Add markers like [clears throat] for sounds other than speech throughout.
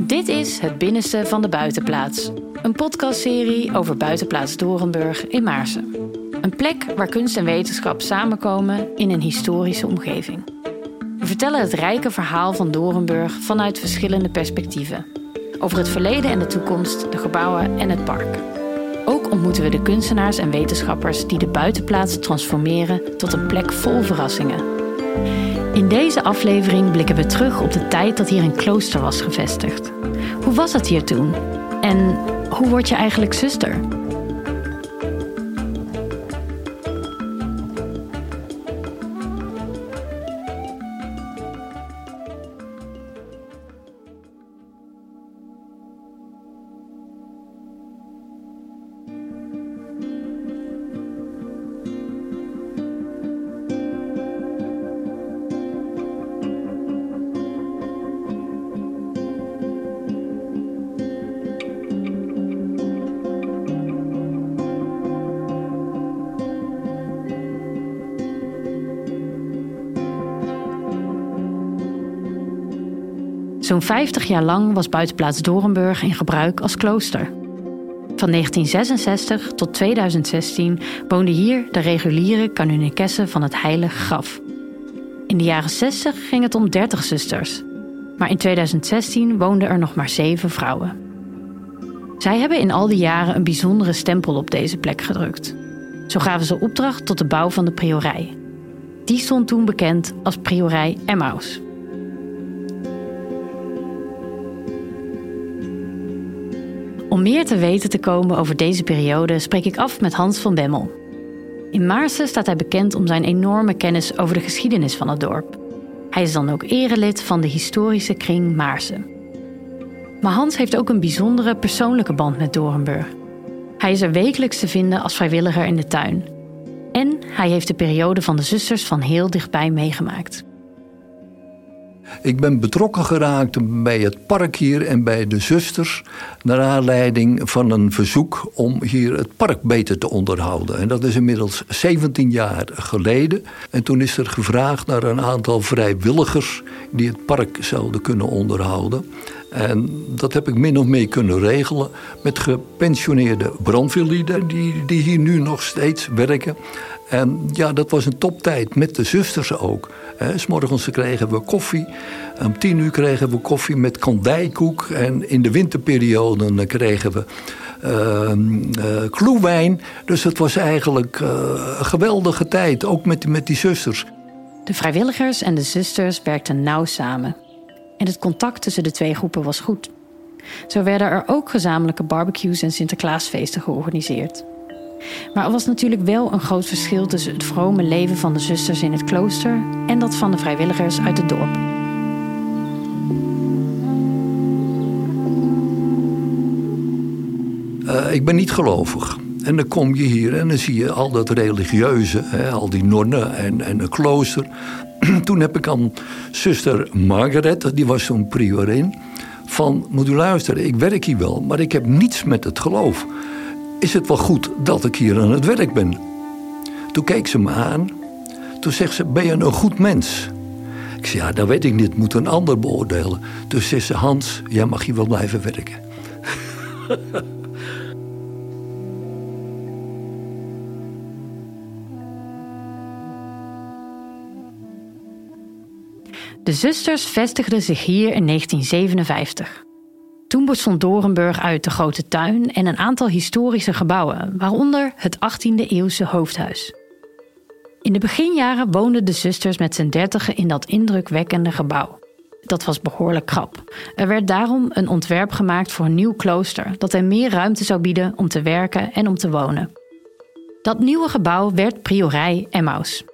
Dit is Het Binnenste van de Buitenplaats. Een podcastserie over Buitenplaats Dorenburg in Maarsen. Een plek waar kunst en wetenschap samenkomen in een historische omgeving. We vertellen het rijke verhaal van Dorenburg vanuit verschillende perspectieven. Over het verleden en de toekomst, de gebouwen en het park. Ook ontmoeten we de kunstenaars en wetenschappers die de buitenplaats transformeren tot een plek vol verrassingen. In deze aflevering blikken we terug op de tijd dat hier een klooster was gevestigd. Hoe was het hier toen? En hoe word je eigenlijk zuster? Zo'n 50 jaar lang was buitenplaats Dorenburg in gebruik als klooster. Van 1966 tot 2016 woonden hier de reguliere kanonekessen van het Heilige Graf. In de jaren 60 ging het om 30 zusters, maar in 2016 woonden er nog maar 7 vrouwen. Zij hebben in al die jaren een bijzondere stempel op deze plek gedrukt. Zo gaven ze opdracht tot de bouw van de priorij. Die stond toen bekend als Priorij Emmaus. Om meer te weten te komen over deze periode spreek ik af met Hans van Bemmel. In Maarsen staat hij bekend om zijn enorme kennis over de geschiedenis van het dorp. Hij is dan ook erelid van de historische kring Maarsen. Maar Hans heeft ook een bijzondere persoonlijke band met Dorenburg. Hij is er wekelijks te vinden als vrijwilliger in de tuin. En hij heeft de periode van de zusters van heel dichtbij meegemaakt. Ik ben betrokken geraakt bij het park hier en bij de zusters. Naar aanleiding van een verzoek om hier het park beter te onderhouden. En dat is inmiddels 17 jaar geleden. En toen is er gevraagd naar een aantal vrijwilligers die het park zouden kunnen onderhouden. En dat heb ik min of meer kunnen regelen met gepensioneerde brandweerlieden die, die hier nu nog steeds werken. En ja, dat was een toptijd met de zusters ook. S morgens kregen we koffie. Om tien uur kregen we koffie met kandijkoek. En in de winterperiode kregen we uh, kloewijn. Dus het was eigenlijk uh, een geweldige tijd, ook met, met die zusters. De vrijwilligers en de zusters werkten nauw samen. En het contact tussen de twee groepen was goed. Zo werden er ook gezamenlijke barbecues en Sinterklaasfeesten georganiseerd. Maar er was natuurlijk wel een groot verschil tussen het vrome leven van de zusters in het klooster en dat van de vrijwilligers uit het dorp. Uh, ik ben niet gelovig. En dan kom je hier en dan zie je al dat religieuze, hè, al die nonnen en, en een klooster. [clears throat] Toen heb ik aan zuster Margaret, die was zo'n priorin, van moet u luisteren, ik werk hier wel, maar ik heb niets met het geloof is het wel goed dat ik hier aan het werk ben? Toen keek ze me aan. Toen zegt ze, ben je een goed mens? Ik zei, ja, dat weet ik niet, moet een ander beoordelen. Toen zei ze, Hans, jij mag hier wel blijven werken. [laughs] De zusters vestigden zich hier in 1957. Toen bestond Dorenburg uit de Grote Tuin en een aantal historische gebouwen, waaronder het 18e-eeuwse hoofdhuis. In de beginjaren woonden de zusters met z'n dertigen in dat indrukwekkende gebouw. Dat was behoorlijk krap. Er werd daarom een ontwerp gemaakt voor een nieuw klooster dat hen meer ruimte zou bieden om te werken en om te wonen. Dat nieuwe gebouw werd Priorij Emmaus.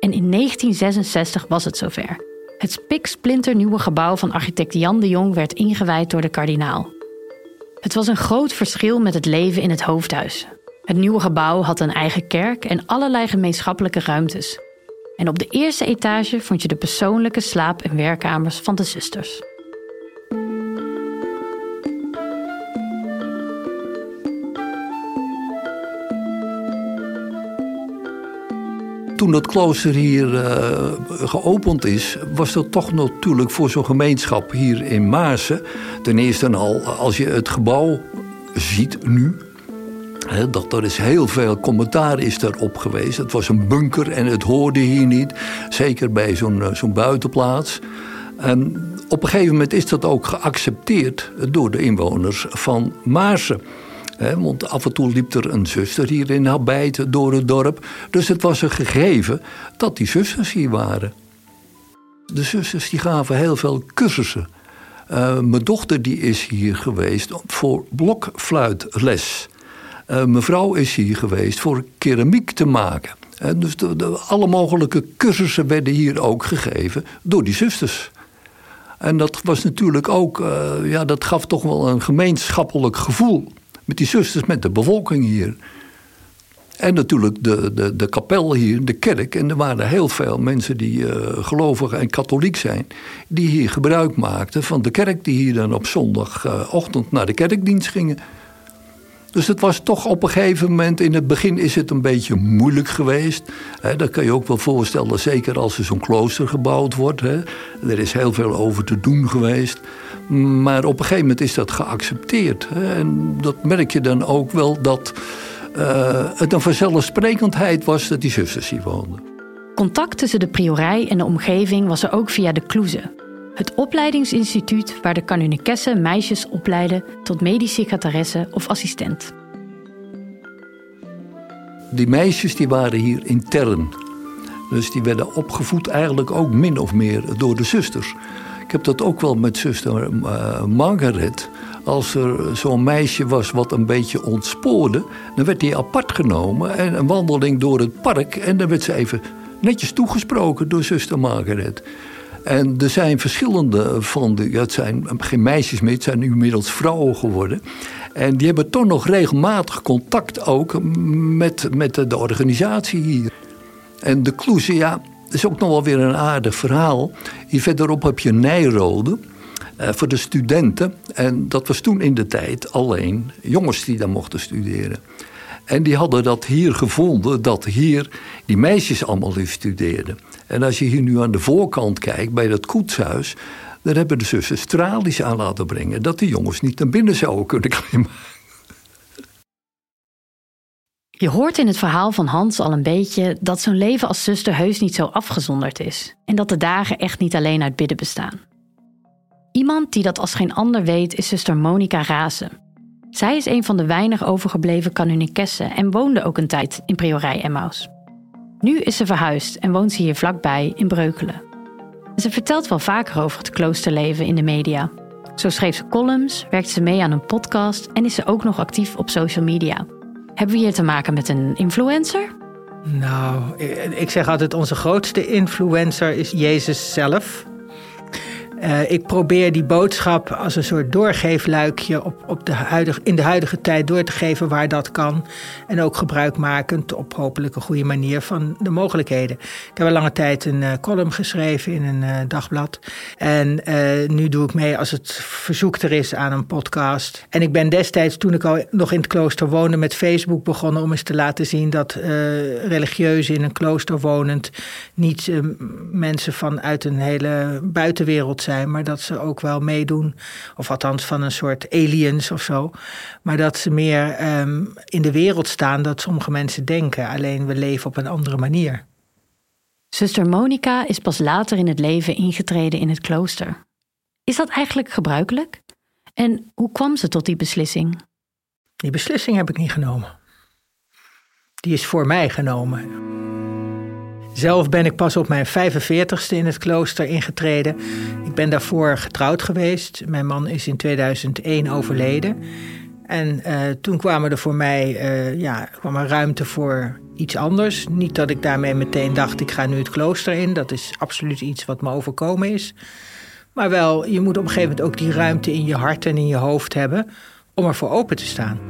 En in 1966 was het zover. Het spiksplinternieuwe gebouw van architect Jan de Jong werd ingewijd door de kardinaal. Het was een groot verschil met het leven in het hoofdhuis. Het nieuwe gebouw had een eigen kerk en allerlei gemeenschappelijke ruimtes. En op de eerste etage vond je de persoonlijke slaap- en werkkamers van de zusters. Toen het klooster hier uh, geopend is, was dat toch natuurlijk voor zo'n gemeenschap hier in Maarsen. Ten eerste al, als je het gebouw ziet nu, dat er is heel veel commentaar is erop geweest. Het was een bunker en het hoorde hier niet. Zeker bij zo'n eh, buitenplaats. En op een gegeven moment is dat ook geaccepteerd door de inwoners van Maarsen. Want af en toe liep er een zuster hier in Habijt door het dorp. Dus het was een gegeven dat die zusters hier waren. De zusters die gaven heel veel cursussen. Uh, mijn dochter die is hier geweest voor blokfluitles. Uh, mevrouw is hier geweest voor keramiek te maken. dus de, alle mogelijke cursussen werden hier ook gegeven door die zusters. En dat was natuurlijk ook, uh, ja, dat gaf toch wel een gemeenschappelijk gevoel. Met die zusters, met de bevolking hier. En natuurlijk de, de, de kapel hier, de kerk. En er waren heel veel mensen die uh, gelovig en katholiek zijn. Die hier gebruik maakten van de kerk. Die hier dan op zondagochtend naar de kerkdienst gingen. Dus het was toch op een gegeven moment, in het begin is het een beetje moeilijk geweest. He, dat kan je ook wel voorstellen, zeker als er zo'n klooster gebouwd wordt. Er is heel veel over te doen geweest. Maar op een gegeven moment is dat geaccepteerd. En dat merk je dan ook wel dat uh, het een vanzelfsprekendheid was dat die zusters hier woonden. Contact tussen de priorij en de omgeving was er ook via de Kloeze. Het opleidingsinstituut waar de kanunikessen meisjes opleiden tot medisch secretaresse of assistent. Die meisjes die waren hier intern. Dus die werden opgevoed eigenlijk ook min of meer door de zusters. Ik heb dat ook wel met zuster uh, Margaret. Als er zo'n meisje was wat een beetje ontspoorde... dan werd die apart genomen en een wandeling door het park... en dan werd ze even netjes toegesproken door zuster Margaret. En er zijn verschillende van de, ja, het zijn geen meisjes meer, het zijn nu inmiddels vrouwen geworden. En die hebben toch nog regelmatig contact ook met, met de, organisatie hier. En de Kloeze, ja, is ook nog wel weer een aardig verhaal. Hier verderop heb je Nijrode. Uh, voor de studenten. En dat was toen in de tijd alleen jongens die daar mochten studeren. En die hadden dat hier gevonden, dat hier die meisjes allemaal hier studeerden. En als je hier nu aan de voorkant kijkt, bij dat koetshuis... dan hebben de zussen stralies aan laten brengen... dat de jongens niet naar binnen zouden kunnen klimmen. Je hoort in het verhaal van Hans al een beetje dat zo'n leven als zuster heus niet zo afgezonderd is. En dat de dagen echt niet alleen uit bidden bestaan. Iemand die dat als geen ander weet is zuster Monica Razen. Zij is een van de weinig overgebleven kanunikessen en woonde ook een tijd in Priorij Emmaus. Nu is ze verhuisd en woont ze hier vlakbij in Breukelen. Ze vertelt wel vaker over het kloosterleven in de media. Zo schreef ze columns, werkte ze mee aan een podcast en is ze ook nog actief op social media. Hebben we hier te maken met een influencer? Nou, ik zeg altijd: onze grootste influencer is Jezus zelf. Uh, ik probeer die boodschap als een soort doorgeefluikje op, op de huidige, in de huidige tijd door te geven waar dat kan. En ook gebruikmakend op hopelijk een goede manier van de mogelijkheden. Ik heb al lange tijd een uh, column geschreven in een uh, dagblad. En nu doe ik mee als het verzoek er is aan een podcast. En ik ben destijds, toen ik al nog in het klooster woonde, met Facebook begonnen om eens te laten zien dat religieuzen in een klooster wonend niet mensen vanuit een hele buitenwereld zijn maar dat ze ook wel meedoen. Of althans van een soort aliens of zo. Maar dat ze meer um, in de wereld staan dat sommige mensen denken. Alleen we leven op een andere manier. Zuster Monica is pas later in het leven ingetreden in het klooster. Is dat eigenlijk gebruikelijk? En hoe kwam ze tot die beslissing? Die beslissing heb ik niet genomen. Die is voor mij genomen. Zelf ben ik pas op mijn 45ste in het klooster ingetreden. Ik ben daarvoor getrouwd geweest. Mijn man is in 2001 overleden. En uh, toen kwamen er voor mij uh, ja, kwam er ruimte voor iets anders. Niet dat ik daarmee meteen dacht, ik ga nu het klooster in. Dat is absoluut iets wat me overkomen is. Maar wel, je moet op een gegeven moment ook die ruimte in je hart en in je hoofd hebben om ervoor open te staan.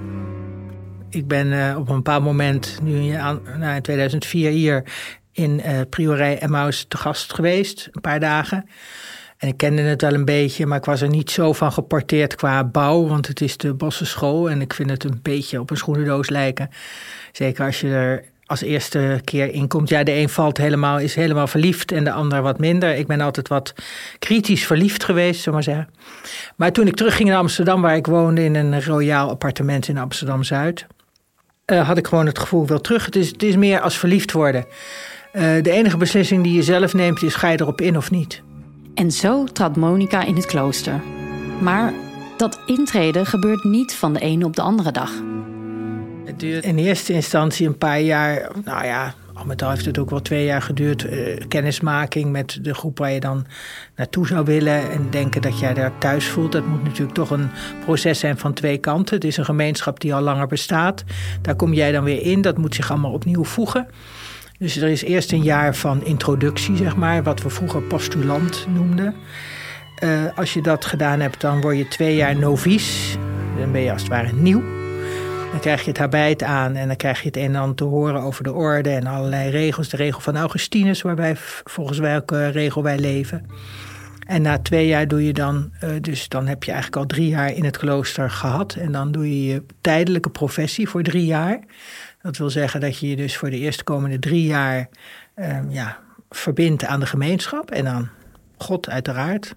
Ik ben uh, op een bepaald moment, nu in 2004 hier, in uh, Priorij Emmaus te gast geweest, een paar dagen. En ik kende het wel een beetje, maar ik was er niet zo van geporteerd qua bouw, want het is de Bosse school en ik vind het een beetje op een schoenendoos lijken. Zeker als je er als eerste keer inkomt. Ja, de een valt helemaal, is helemaal verliefd en de ander wat minder. Ik ben altijd wat kritisch verliefd geweest, zullen maar zeggen. Maar toen ik terugging naar Amsterdam, waar ik woonde in een royaal appartement in Amsterdam-Zuid... Uh, had ik gewoon het gevoel, wel terug. Het is, het is meer als verliefd worden. Uh, de enige beslissing die je zelf neemt is, ga je erop in of niet? En zo trad Monica in het klooster. Maar dat intreden gebeurt niet van de ene op de andere dag. Het duurt in eerste instantie een paar jaar. Nou ja, al met al heeft het ook wel twee jaar geduurd. Uh, kennismaking met de groep waar je dan naartoe zou willen. En denken dat jij daar thuis voelt. Dat moet natuurlijk toch een proces zijn van twee kanten. Het is een gemeenschap die al langer bestaat. Daar kom jij dan weer in. Dat moet zich allemaal opnieuw voegen. Dus er is eerst een jaar van introductie, zeg maar. Wat we vroeger postulant noemden. Uh, als je dat gedaan hebt, dan word je twee jaar novice. Dan ben je als het ware nieuw. Dan krijg je het habijt aan en dan krijg je het een en ander te horen over de orde en allerlei regels. De regel van Augustinus, waarbij volgens welke regel wij leven. En na twee jaar doe je dan, uh, dus dan heb je eigenlijk al drie jaar in het klooster gehad. En dan doe je je tijdelijke professie voor drie jaar. Dat wil zeggen dat je je dus voor de eerstkomende drie jaar uh, ja, verbindt aan de gemeenschap en aan God uiteraard.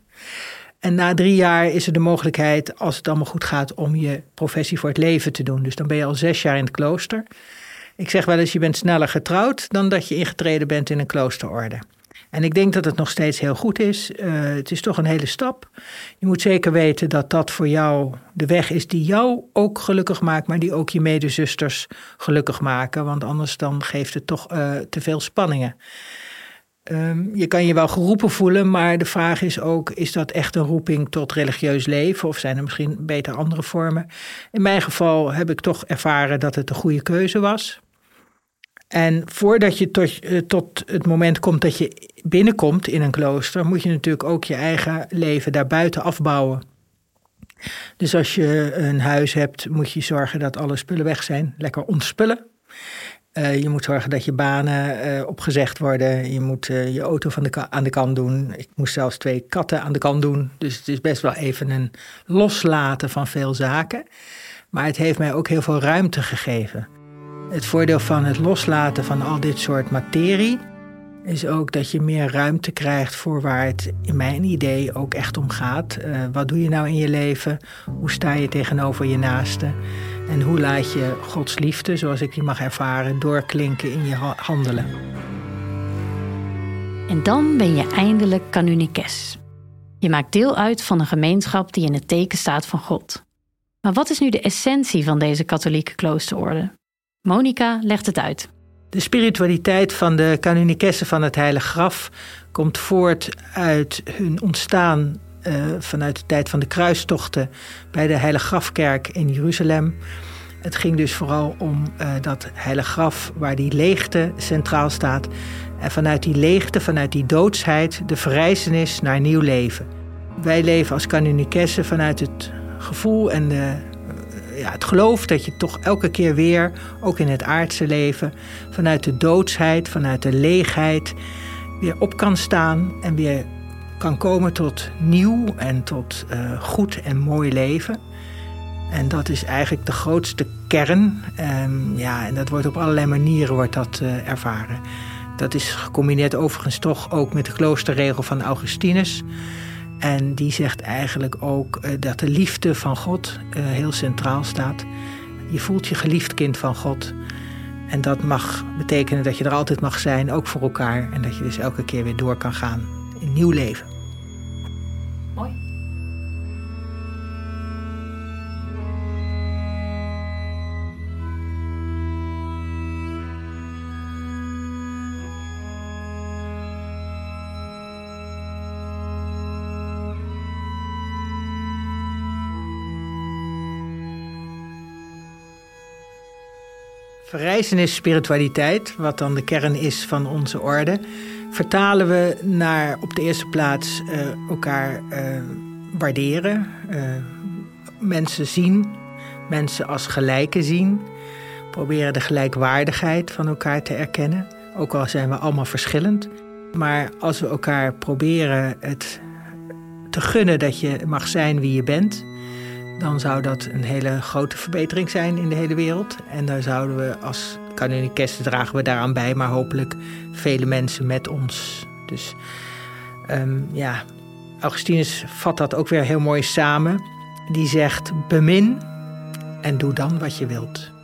En na drie jaar is er de mogelijkheid, als het allemaal goed gaat, om je professie voor het leven te doen. Dus dan ben je al zes jaar in het klooster. Ik zeg wel eens, je bent sneller getrouwd dan dat je ingetreden bent in een kloosterorde. En ik denk dat het nog steeds heel goed is. Uh, het is toch een hele stap. Je moet zeker weten dat dat voor jou de weg is die jou ook gelukkig maakt, maar die ook je medezusters gelukkig maken. Want anders dan geeft het toch uh, te veel spanningen. Um, je kan je wel geroepen voelen, maar de vraag is ook: is dat echt een roeping tot religieus leven of zijn er misschien beter andere vormen? In mijn geval heb ik toch ervaren dat het een goede keuze was. En voordat je tot, uh, tot het moment komt dat je binnenkomt in een klooster, moet je natuurlijk ook je eigen leven daarbuiten afbouwen. Dus als je een huis hebt, moet je zorgen dat alle spullen weg zijn. Lekker ontspullen. Uh, je moet zorgen dat je banen uh, opgezegd worden. Je moet je auto van de aan de kant doen. Ik moest zelfs twee katten aan de kant doen. Dus het is best wel even een loslaten van veel zaken. Maar het heeft mij ook heel veel ruimte gegeven. Het voordeel van het loslaten van al dit soort materie is ook dat je meer ruimte krijgt voor waar het in mijn idee ook echt om gaat. wat doe je nou in je leven? Hoe sta je tegenover je naasten? En hoe laat je Gods liefde, zoals ik die mag ervaren, doorklinken in je handelen? En dan ben je eindelijk canonicus. Je maakt deel uit van een gemeenschap die in het teken staat van God. Maar wat is nu de essentie van deze katholieke kloosterorde? Monica legt het uit. De spiritualiteit van de canonicessen van het Heilige Graf komt voort uit hun ontstaan uh, vanuit de tijd van de kruistochten bij de Heilige Grafkerk in Jeruzalem. Het ging dus vooral om uh, dat heilige graf waar die leegte centraal staat. En vanuit die leegte, vanuit die doodsheid, de verrijzenis naar nieuw leven. Wij leven als kanunikessen vanuit het gevoel en de, ja, het geloof dat je toch elke keer weer, ook in het aardse leven, vanuit de doodsheid, vanuit de leegheid, weer op kan staan en weer kan komen tot nieuw en tot uh, goed en mooi leven. En dat is eigenlijk de grootste kern. Um, ja, en dat wordt op allerlei manieren wordt dat, uh, ervaren. Dat is gecombineerd overigens toch ook met de kloosterregel van Augustinus. En die zegt eigenlijk ook uh, dat de liefde van God heel centraal staat. Je voelt je geliefd kind van God. En dat mag betekenen dat je er altijd mag zijn, ook voor elkaar. En dat je dus elke keer weer door kan gaan in nieuw leven. Verrijzenis spiritualiteit, wat dan de kern is van onze orde, vertalen we naar op de eerste plaats uh, elkaar uh, waarderen, uh, mensen zien, mensen als gelijken zien, proberen de gelijkwaardigheid van elkaar te erkennen, ook al zijn we allemaal verschillend. Maar als we elkaar proberen het te gunnen dat je mag zijn wie je bent, dan zou dat een hele grote verbetering zijn in de hele wereld. En daar zouden we als Kanunikessen dragen we daaraan bij, maar hopelijk vele mensen met ons. Dus ehm, ja, Augustinus vat dat ook weer heel mooi samen. Die zegt: bemin en doe dan wat je wilt.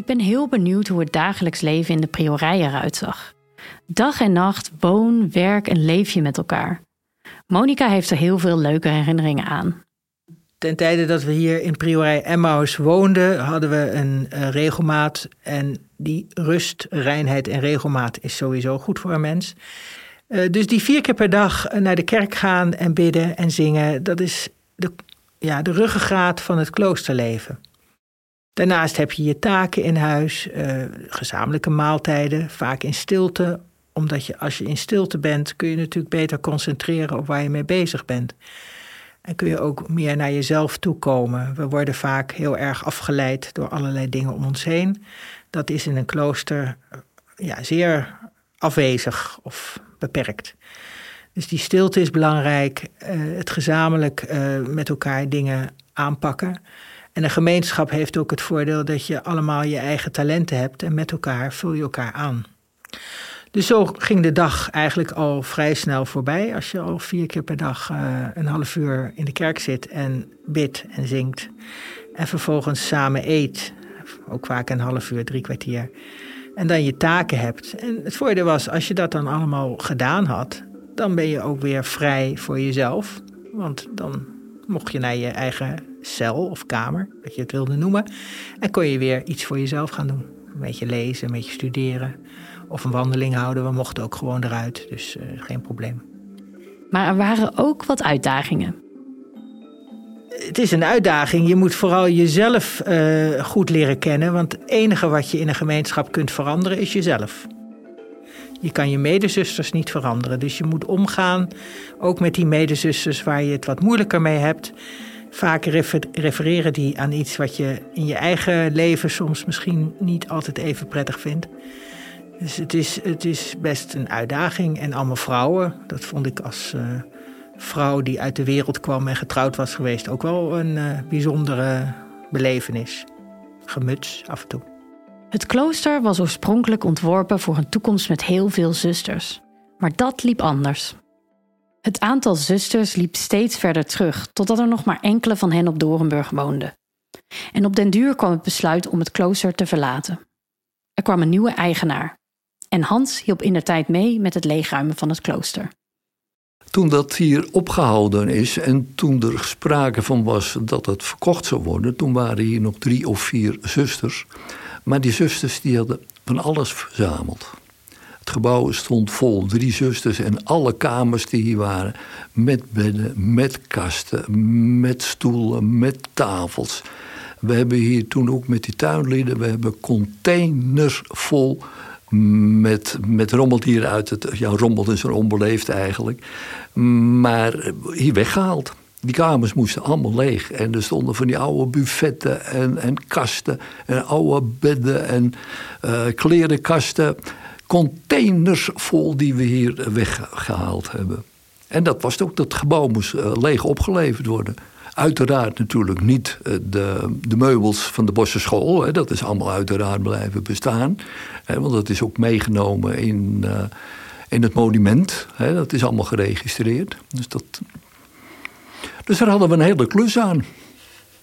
Ik ben heel benieuwd hoe het dagelijks leven in de priorij eruit zag. Dag en nacht woon, werk en leef je met elkaar. Monica heeft er heel veel leuke herinneringen aan. Ten tijde dat we hier in priorij Emmaus woonden, hadden we een uh, regelmaat. En die rust, reinheid en regelmaat is sowieso goed voor een mens. Uh, dus die vier keer per dag naar de kerk gaan en bidden en zingen, dat is de, ja, de ruggengraat van het kloosterleven. Daarnaast heb je je taken in huis, uh, gezamenlijke maaltijden, vaak in stilte. Omdat je als je in stilte bent, kun je natuurlijk beter concentreren op waar je mee bezig bent. En kun je ook meer naar jezelf toekomen. We worden vaak heel erg afgeleid door allerlei dingen om ons heen. Dat is in een klooster eh, ja, zeer afwezig of beperkt. Dus die stilte is belangrijk. Uh, het gezamenlijk met elkaar dingen aanpakken. En een gemeenschap heeft ook het voordeel dat je allemaal je eigen talenten hebt en met elkaar vul je elkaar aan. Dus zo ging de dag eigenlijk al vrij snel voorbij. Als je al vier keer per dag uh, een half uur in de kerk zit en bidt en zingt. En vervolgens samen eet. Ook vaak een half uur, drie kwartier. En dan je taken hebt. En het voordeel was, als je dat dan allemaal gedaan had, dan ben je ook weer vrij voor jezelf. Want dan mocht je naar je eigen cel of kamer, wat je het wilde noemen. En kon je weer iets voor jezelf gaan doen. Een beetje lezen, een beetje studeren. Of een wandeling houden. We mochten ook gewoon eruit, dus uh, geen probleem. Maar er waren ook wat uitdagingen. Het is een uitdaging. Je moet vooral jezelf uh, goed leren kennen. Want het enige wat je in een gemeenschap kunt veranderen is jezelf. Je kan je medezusters niet veranderen. Dus je moet omgaan, ook met die medezusters waar je het wat moeilijker mee hebt. Vaak refereren die aan iets wat je in je eigen leven soms misschien niet altijd even prettig vindt. Dus het is, het is best een uitdaging. En allemaal vrouwen, dat vond ik als uh, vrouw die uit de wereld kwam en getrouwd was geweest ook wel een uh, bijzondere belevenis. Gemuts af en toe. Het klooster was oorspronkelijk ontworpen voor een toekomst met heel veel zusters. Maar dat liep anders. Het aantal zusters liep steeds verder terug, totdat er nog maar enkele van hen op Dorenburg woonden. En op den duur kwam het besluit om het klooster te verlaten. Er kwam een nieuwe eigenaar. En Hans hielp tijd mee met het leegruimen van het klooster. Toen dat hier opgehouden is en toen er sprake van was dat het verkocht zou worden, toen waren hier nog drie of vier zusters. Maar die zusters die hadden van alles verzameld. Het gebouw stond vol, drie zusters en alle kamers die hier waren. Met bedden, met kasten, met stoelen, met tafels. We hebben hier toen ook met die tuinlieden, we hebben containers vol met, met rommeldieren uit het... Ja, rommel is er onbeleefd eigenlijk. Maar hier weggehaald. Die kamers moesten allemaal leeg. En er stonden van die oude buffetten en, en kasten. En oude bedden en uh, klerenkasten containers vol die we hier weggehaald hebben. En dat was ook, dat gebouw moest uh, leeg opgeleverd worden. Uiteraard natuurlijk niet uh, de, de meubels van de Bosse School. Hè, dat is allemaal uiteraard blijven bestaan. Hè, want dat is ook meegenomen in, uh, in het monument. Hè, dat is allemaal geregistreerd. Dus, dat... dus daar hadden we een hele klus aan.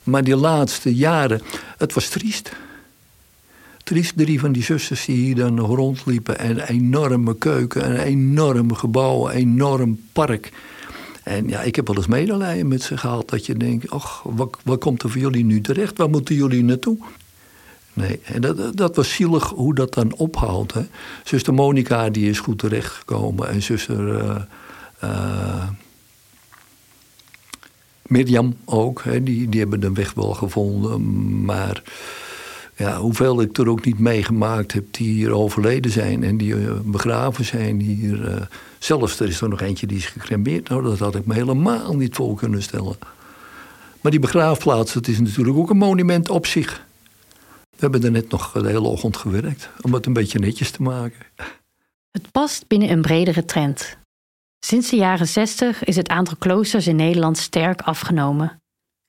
Maar die laatste jaren, het was triest triest. Drie van die zusters die hier dan rondliepen. En een enorme keuken, een enorm gebouw, een enorm park. En ja, ik heb wel eens medelijden met ze gehad. Dat je denkt, ach, wat, wat komt er voor jullie nu terecht? Waar moeten jullie naartoe? Nee, en dat, dat was zielig hoe dat dan ophoudt. Hè. Zuster Monica die is goed terechtgekomen. En zuster uh, uh, Mirjam ook. Hè, die, die hebben de weg wel gevonden. Maar ja, hoeveel ik er ook niet meegemaakt heb die hier overleden zijn en die uh, begraven zijn hier. Uh, zelfs er is er nog eentje die is gecremeerd. Nou, dat had ik me helemaal niet voor kunnen stellen. Maar die begraafplaats, dat is natuurlijk ook een monument op zich. We hebben er net nog de hele ochtend gewerkt om het een beetje netjes te maken. Het past binnen een bredere trend. Sinds de jaren 60 is het aantal kloosters in Nederland sterk afgenomen.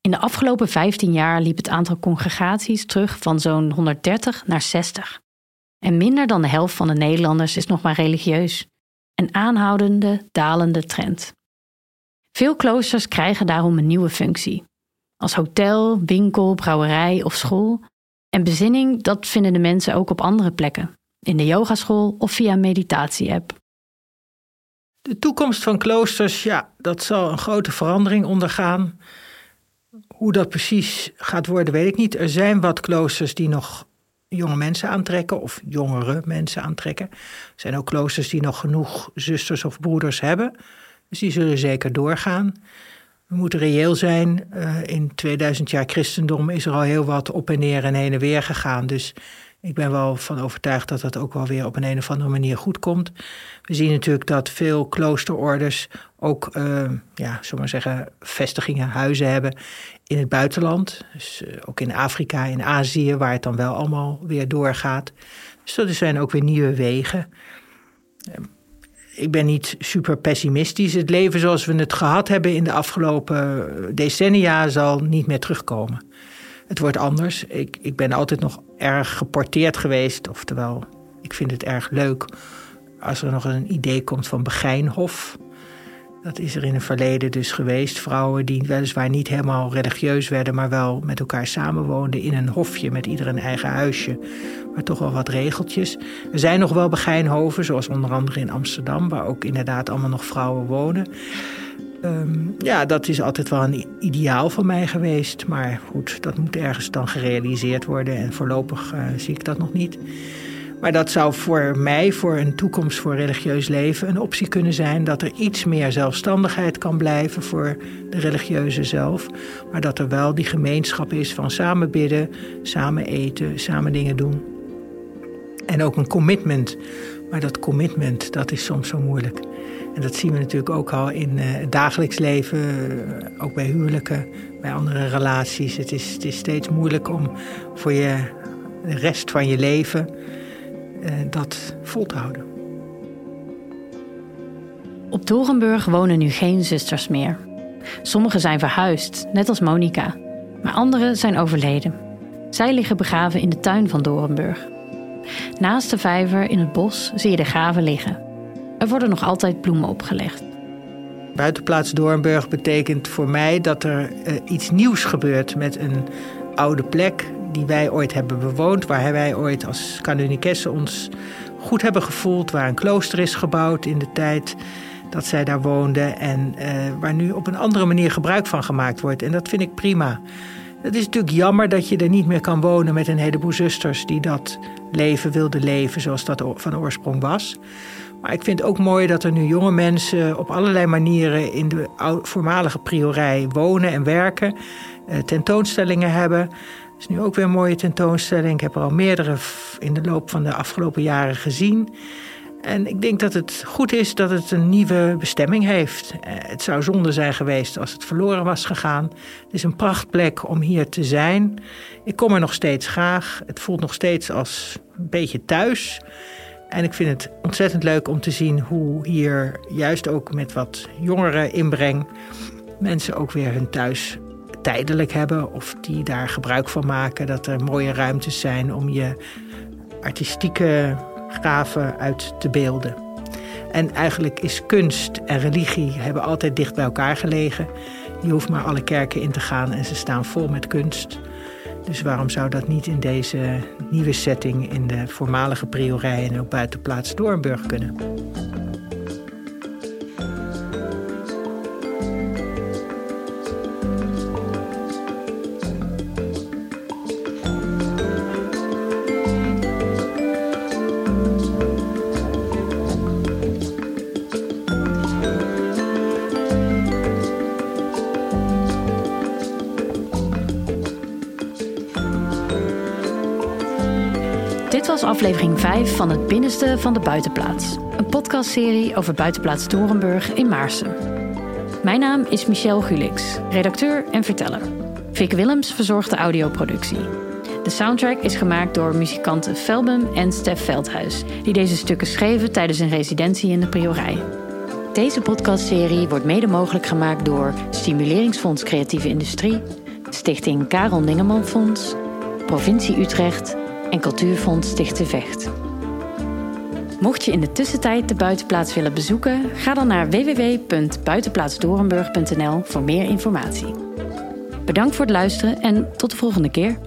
In de afgelopen 15 jaar liep het aantal congregaties terug van zo'n 130 naar 60. En minder dan de helft van de Nederlanders is nog maar religieus. Een aanhoudende, dalende trend. Veel kloosters krijgen daarom een nieuwe functie. Als hotel, winkel, brouwerij of school. En bezinning, dat vinden de mensen ook op andere plekken. In de yogaschool of via meditatie-app. De toekomst van kloosters, ja, dat zal een grote verandering ondergaan. Hoe dat precies gaat worden, weet ik niet. Er zijn wat kloosters die nog jonge mensen aantrekken of jongere mensen aantrekken. Er zijn ook kloosters die nog genoeg zusters of broeders hebben. Dus die zullen zeker doorgaan. We moeten reëel zijn. Uh, in 2000 jaar christendom is er al heel wat op en neer en heen en weer gegaan. Dus ik ben wel van overtuigd dat dat ook wel weer op een, een of andere manier goed komt. We zien natuurlijk dat veel kloosterorders ook, uh, ja, zullen maar zeggen, vestigingen, huizen hebben in het buitenland. Dus uh, ook in Afrika, in Azië, waar het dan wel allemaal weer doorgaat. Dus dat zijn ook weer nieuwe wegen. Uh, ik ben niet super pessimistisch. Het leven zoals we het gehad hebben in de afgelopen decennia zal niet meer terugkomen. Het wordt anders. Ik, ik ben altijd nog erg geporteerd geweest. Oftewel, ik vind het erg leuk als er nog een idee komt van Begijnhof. Dat is er in het verleden dus geweest. Vrouwen die weliswaar niet helemaal religieus werden, maar wel met elkaar samenwoonden in een hofje met ieder een eigen huisje. Maar toch wel wat regeltjes. Er zijn nog wel begijnhoven, zoals onder andere in Amsterdam, waar ook inderdaad allemaal nog vrouwen wonen. Um, ja, dat is altijd wel een ideaal van mij geweest. Maar goed, dat moet ergens dan gerealiseerd worden. En voorlopig uh, zie ik dat nog niet. Maar dat zou voor mij, voor een toekomst voor religieus leven, een optie kunnen zijn. Dat er iets meer zelfstandigheid kan blijven voor de religieuze zelf. Maar dat er wel die gemeenschap is van samen bidden, samen eten, samen dingen doen. En ook een commitment. Maar dat commitment, dat is soms zo moeilijk. En dat zien we natuurlijk ook al in uh, het dagelijks leven, uh, ook bij huwelijken, bij andere relaties. Het is, het is steeds moeilijk om voor je, de rest van je leven dat vol te houden. Op Dorenburg wonen nu geen zusters meer. Sommigen zijn verhuisd, net als Monica, maar anderen zijn overleden. Zij liggen begraven in de tuin van Dorenburg. Naast de vijver in het bos zie je de graven liggen. Er worden nog altijd bloemen opgelegd. Buitenplaats Doornburg betekent voor mij dat er uh, iets nieuws gebeurt met een oude plek die wij ooit hebben bewoond, waar wij ooit als kanunikessen ons goed hebben gevoeld, waar een klooster is gebouwd in de tijd dat zij daar woonden en uh, waar nu op een andere manier gebruik van gemaakt wordt. En dat vind ik prima. Het is natuurlijk jammer dat je er niet meer kan wonen met een heleboel zusters die dat leven wilden leven zoals dat van oorsprong was. Maar ik vind het ook mooi dat er nu jonge mensen op allerlei manieren in de voormalige priorij wonen en werken. Eh, tentoonstellingen hebben. Is nu ook weer een mooie tentoonstelling. Ik heb er al meerdere in de loop van de afgelopen jaren gezien. En ik denk dat het goed is dat het een nieuwe bestemming heeft. Eh, het zou zonde zijn geweest als het verloren was gegaan. Het is een prachtplek om hier te zijn. Ik kom er nog steeds graag. Het voelt nog steeds als een beetje thuis. En ik vind het ontzettend leuk om te zien hoe hier, juist ook met wat jongere inbreng, mensen ook weer hun thuis tijdelijk hebben of die daar gebruik van maken. Dat er mooie ruimtes zijn om je artistieke gaven uit te beelden. En eigenlijk is kunst en religie hebben altijd dicht bij elkaar gelegen. Je hoeft maar alle kerken in te gaan en ze staan vol met kunst. Dus waarom zou dat niet in deze nieuwe setting in de voormalige priorij en ook buitenplaats Doornburg kunnen? Aflevering 5 van Het Binnenste van de Buitenplaats. Een podcastserie over Buitenplaats Dorenburg in Maarsen. Mijn naam is Michelle Gulix, redacteur en verteller. Vic Willems verzorgt de audioproductie. De soundtrack is gemaakt door muzikanten Felbum en Stef Veldhuis, die deze stukken schreven tijdens een residentie in de Priorij. Deze podcastserie wordt mede mogelijk gemaakt door Stimuleringsfonds Creatieve Industrie, Stichting Karel Ningeman Fonds, Provincie Utrecht en Cultuurfonds Stichte Vecht. Mocht je in de tussentijd de buitenplaats willen bezoeken, ga dan naar www.buitenplaatsdorenburg.nl voor meer informatie. Bedankt voor het luisteren en tot de volgende keer.